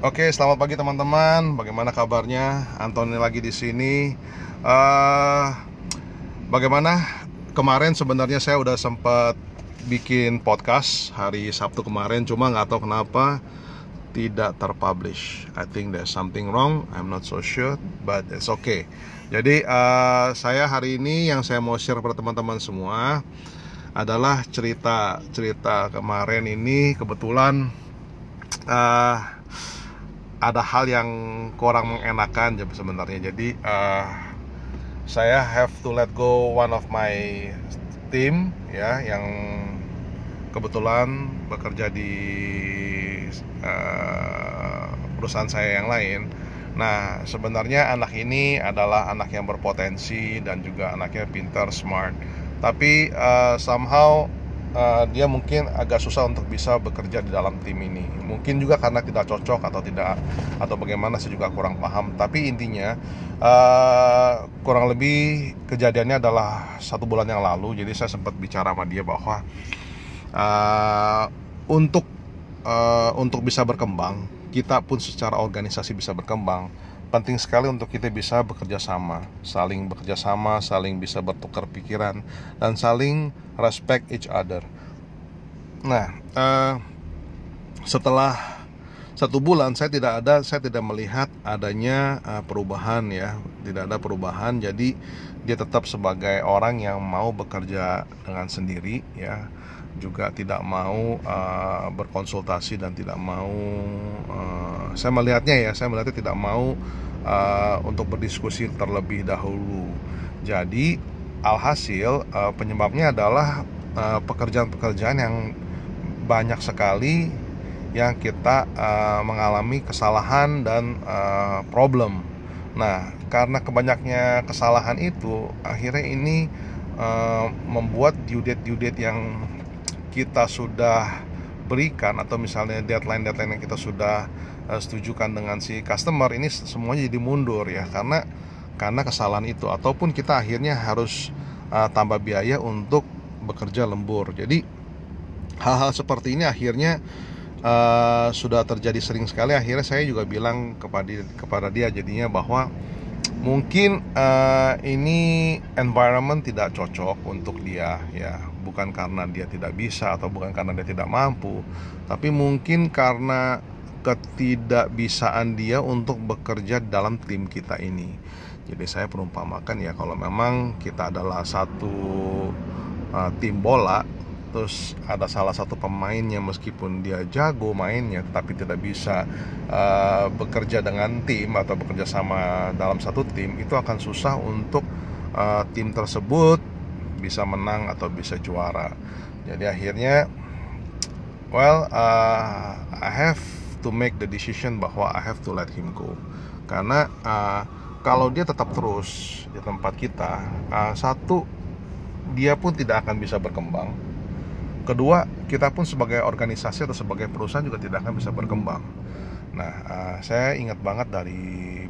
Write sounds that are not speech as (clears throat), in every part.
Oke, selamat pagi teman-teman. Bagaimana kabarnya? Antoni lagi di sini. Uh, bagaimana kemarin sebenarnya saya udah sempat bikin podcast hari Sabtu kemarin, cuma nggak tahu kenapa tidak terpublish. I think there's something wrong. I'm not so sure, but it's okay. Jadi uh, saya hari ini yang saya mau share pada teman-teman semua adalah cerita cerita kemarin ini kebetulan uh, ada hal yang kurang mengenakan sebenarnya jadi uh, saya have to let go one of my team ya yang kebetulan bekerja di uh, perusahaan saya yang lain Nah, sebenarnya anak ini adalah anak yang berpotensi dan juga anaknya pintar, smart. Tapi uh, somehow uh, dia mungkin agak susah untuk bisa bekerja di dalam tim ini. Mungkin juga karena tidak cocok atau tidak atau bagaimana saya juga kurang paham. Tapi intinya uh, kurang lebih kejadiannya adalah satu bulan yang lalu. Jadi saya sempat bicara sama dia bahwa uh, untuk uh, untuk bisa berkembang, kita pun secara organisasi bisa berkembang penting sekali untuk kita bisa bekerja sama, saling bekerja sama, saling bisa bertukar pikiran dan saling respect each other. Nah, uh, setelah satu bulan saya tidak ada, saya tidak melihat adanya uh, perubahan ya, tidak ada perubahan. Jadi dia tetap sebagai orang yang mau bekerja dengan sendiri ya juga tidak mau uh, berkonsultasi dan tidak mau uh, saya melihatnya ya saya melihatnya tidak mau uh, untuk berdiskusi terlebih dahulu. Jadi alhasil uh, penyebabnya adalah pekerjaan-pekerjaan uh, yang banyak sekali yang kita uh, mengalami kesalahan dan uh, problem. Nah karena kebanyaknya kesalahan itu akhirnya ini uh, membuat due date due date yang kita sudah berikan atau misalnya deadline-deadline yang kita sudah uh, setujukan dengan si customer ini semuanya jadi mundur ya karena karena kesalahan itu ataupun kita akhirnya harus uh, tambah biaya untuk bekerja lembur. Jadi hal-hal seperti ini akhirnya uh, sudah terjadi sering sekali. Akhirnya saya juga bilang kepada kepada dia jadinya bahwa mungkin uh, ini environment tidak cocok untuk dia ya bukan karena dia tidak bisa atau bukan karena dia tidak mampu, tapi mungkin karena ketidakbisaan dia untuk bekerja dalam tim kita ini. Jadi saya perumpamakan ya kalau memang kita adalah satu uh, tim bola, terus ada salah satu pemainnya meskipun dia jago mainnya tapi tidak bisa uh, bekerja dengan tim atau bekerja sama dalam satu tim itu akan susah untuk uh, tim tersebut bisa menang atau bisa juara. Jadi akhirnya well uh, I have to make the decision bahwa I have to let him go. Karena uh, kalau dia tetap terus di tempat kita uh, satu dia pun tidak akan bisa berkembang kedua kita pun sebagai organisasi atau sebagai perusahaan juga tidak akan bisa berkembang. Nah uh, saya ingat banget dari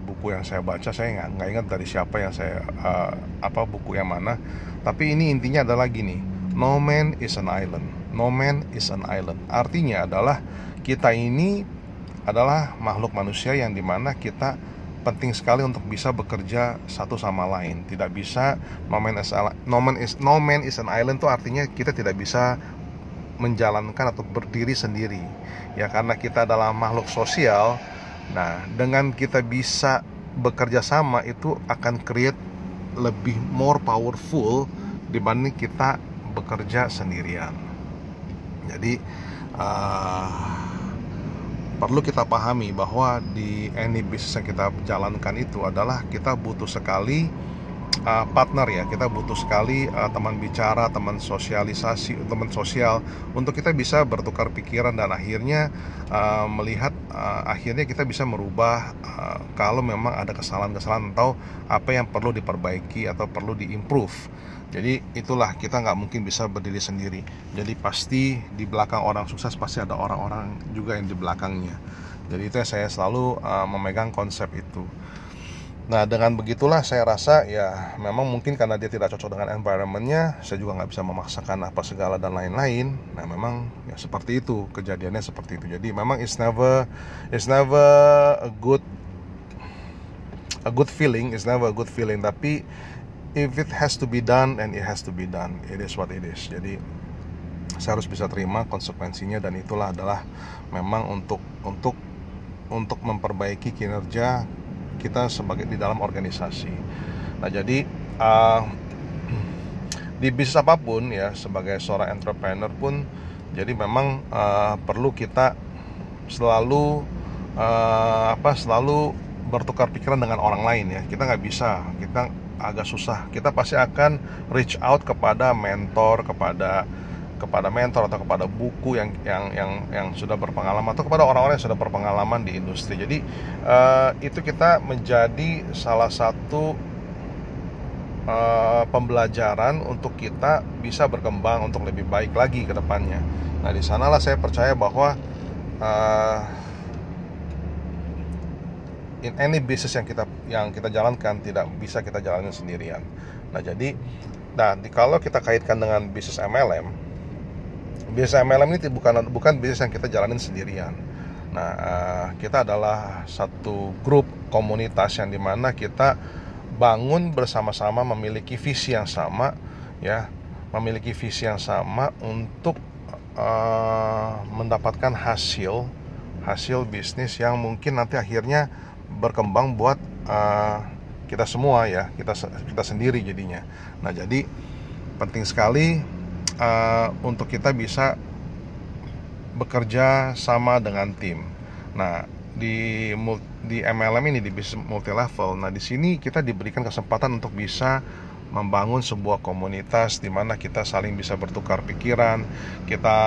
buku yang saya baca saya nggak ingat dari siapa yang saya uh, apa buku yang mana. Tapi ini intinya adalah gini no man is an island. No man is an island. Artinya adalah kita ini adalah makhluk manusia yang di mana kita penting sekali untuk bisa bekerja satu sama lain. Tidak bisa no man is no man is no man is an island itu artinya kita tidak bisa menjalankan atau berdiri sendiri ya karena kita adalah makhluk sosial Nah, dengan kita bisa bekerja sama itu akan create lebih more powerful dibanding kita bekerja sendirian. Jadi uh, perlu kita pahami bahwa di any business yang kita jalankan itu adalah kita butuh sekali uh, partner ya. Kita butuh sekali uh, teman bicara teman sosialisasi teman sosial untuk kita bisa bertukar pikiran dan akhirnya uh, melihat uh, akhirnya kita bisa merubah uh, kalau memang ada kesalahan-kesalahan atau apa yang perlu diperbaiki atau perlu diimprove. Jadi itulah kita nggak mungkin bisa berdiri sendiri. Jadi pasti di belakang orang sukses pasti ada orang-orang juga yang di belakangnya. Jadi itu saya selalu uh, memegang konsep itu Nah dengan begitulah saya rasa ya memang mungkin karena dia tidak cocok dengan environmentnya Saya juga nggak bisa memaksakan apa segala dan lain-lain. Nah memang ya seperti itu kejadiannya seperti itu. Jadi memang it's never it's never a good a good feeling It's never a good feeling. Tapi if it has to be done and it has to be done. It is what it is. Jadi saya harus bisa terima konsekuensinya dan itulah adalah memang untuk untuk untuk memperbaiki kinerja kita sebagai di dalam organisasi. Nah, jadi uh, (clears throat) di bisnis apa pun ya sebagai seorang entrepreneur pun jadi memang uh, perlu kita selalu uh, apa selalu bertukar pikiran dengan orang lain ya kita nggak bisa kita agak susah kita pasti akan reach out kepada mentor kepada kepada mentor atau kepada buku yang yang yang yang sudah berpengalaman atau kepada orang-orang yang sudah berpengalaman di industri. Jadi uh, itu kita menjadi salah satu uh, pembelajaran untuk kita bisa berkembang untuk lebih baik lagi ke depannya. Nah di sanalah saya percaya bahwa uh, in any business yang kita yang kita jalankan tidak bisa kita jalankan sendirian. Nah jadi, nah kalau kita kaitkan dengan bisnis MLM, bisnis MLM ini bukan bukan bisnis yang kita jalanin sendirian. Nah, eh, kita adalah satu grup komunitas yang di mana kita bangun bersama-sama memiliki visi yang sama, ya, memiliki visi yang sama untuk uh, mendapatkan hasil hasil bisnis yang mungkin nanti akhirnya berkembang buat uh, kita semua ya, kita kita sendiri jadinya. Nah, jadi penting sekali uh, untuk kita bisa bekerja sama dengan tim. Nah, di di MLM ini di bisnis multi level. Nah, di sini kita diberikan kesempatan untuk bisa membangun sebuah komunitas di mana kita saling bisa bertukar pikiran, kita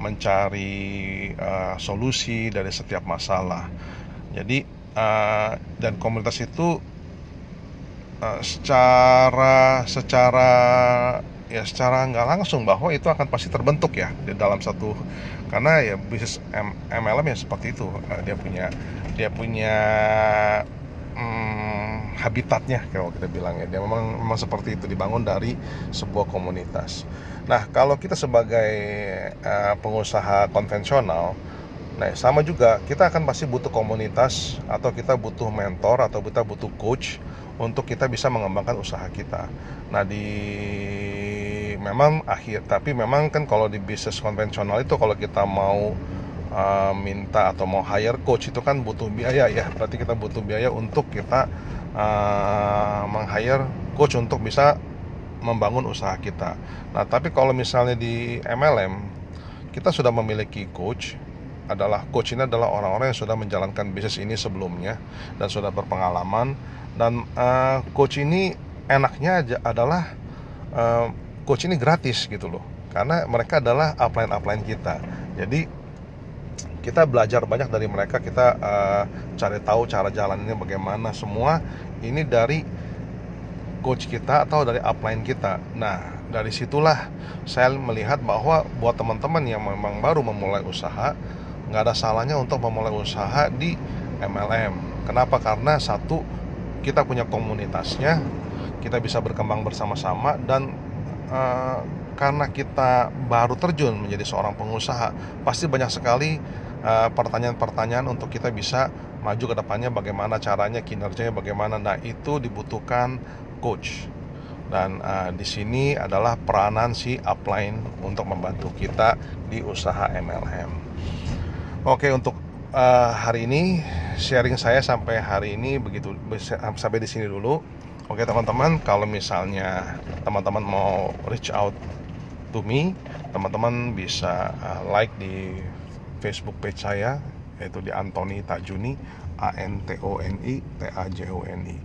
mencari uh, solusi dari setiap masalah. Jadi uh, dan komunitas itu uh, secara secara ya secara nggak langsung bahwa itu akan pasti terbentuk ya di dalam satu karena ya bisnis MLM ya seperti itu eh, dia punya dia punya hmm, habitatnya kalau kita bilang ya dia memang memang seperti itu dibangun dari sebuah komunitas. Nah kalau kita sebagai uh, pengusaha konvensional Nah, sama juga kita akan pasti butuh komunitas atau kita butuh mentor atau kita butuh coach untuk kita bisa mengembangkan usaha kita. Nah, di memang akhir tapi memang kan kalau di bisnis konvensional itu kalau kita mau uh, minta atau mau hire coach itu kan butuh biaya ya. Berarti kita butuh biaya untuk kita uh, meng-hire coach untuk bisa membangun usaha kita. Nah tapi kalau misalnya di MLM kita sudah memiliki coach adalah coach ini adalah orang-orang yang sudah menjalankan bisnis ini sebelumnya dan sudah berpengalaman dan uh, coach ini enaknya adalah uh, coach ini gratis gitu loh. Karena mereka adalah upline upline kita. Jadi kita belajar banyak dari mereka. Kita uh, cari tahu cara jalannya bagaimana. Semua ini dari coach kita atau dari upline kita. Nah dari situlah saya melihat bahwa buat teman-teman yang memang baru memulai usaha nggak ada salahnya untuk memulai usaha di MLM kenapa? Karena satu kita punya komunitasnya kita bisa berkembang bersama-sama dan uh, karena kita baru terjun menjadi seorang pengusaha, pasti banyak sekali pertanyaan pertanyaan-pertanyaan untuk kita bisa maju ke depannya bagaimana caranya, kinerjanya bagaimana. Nah, itu dibutuhkan coach. Dan uh, di sini adalah peranan si upline untuk membantu kita di usaha MLM. Oke, untuk uh, hari ini sharing saya sampai hari ini begitu sampai di sini dulu. Oke teman-teman, kalau misalnya teman-teman mau reach out to me, teman-teman bisa uh, like di Facebook page saya yaitu di Antoni Tajuni A N T O N I T A J O N I.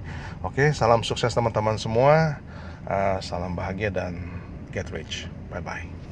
Oke, salam sukses teman-teman semua. Uh, salam bahagia dan get rich. Bye bye.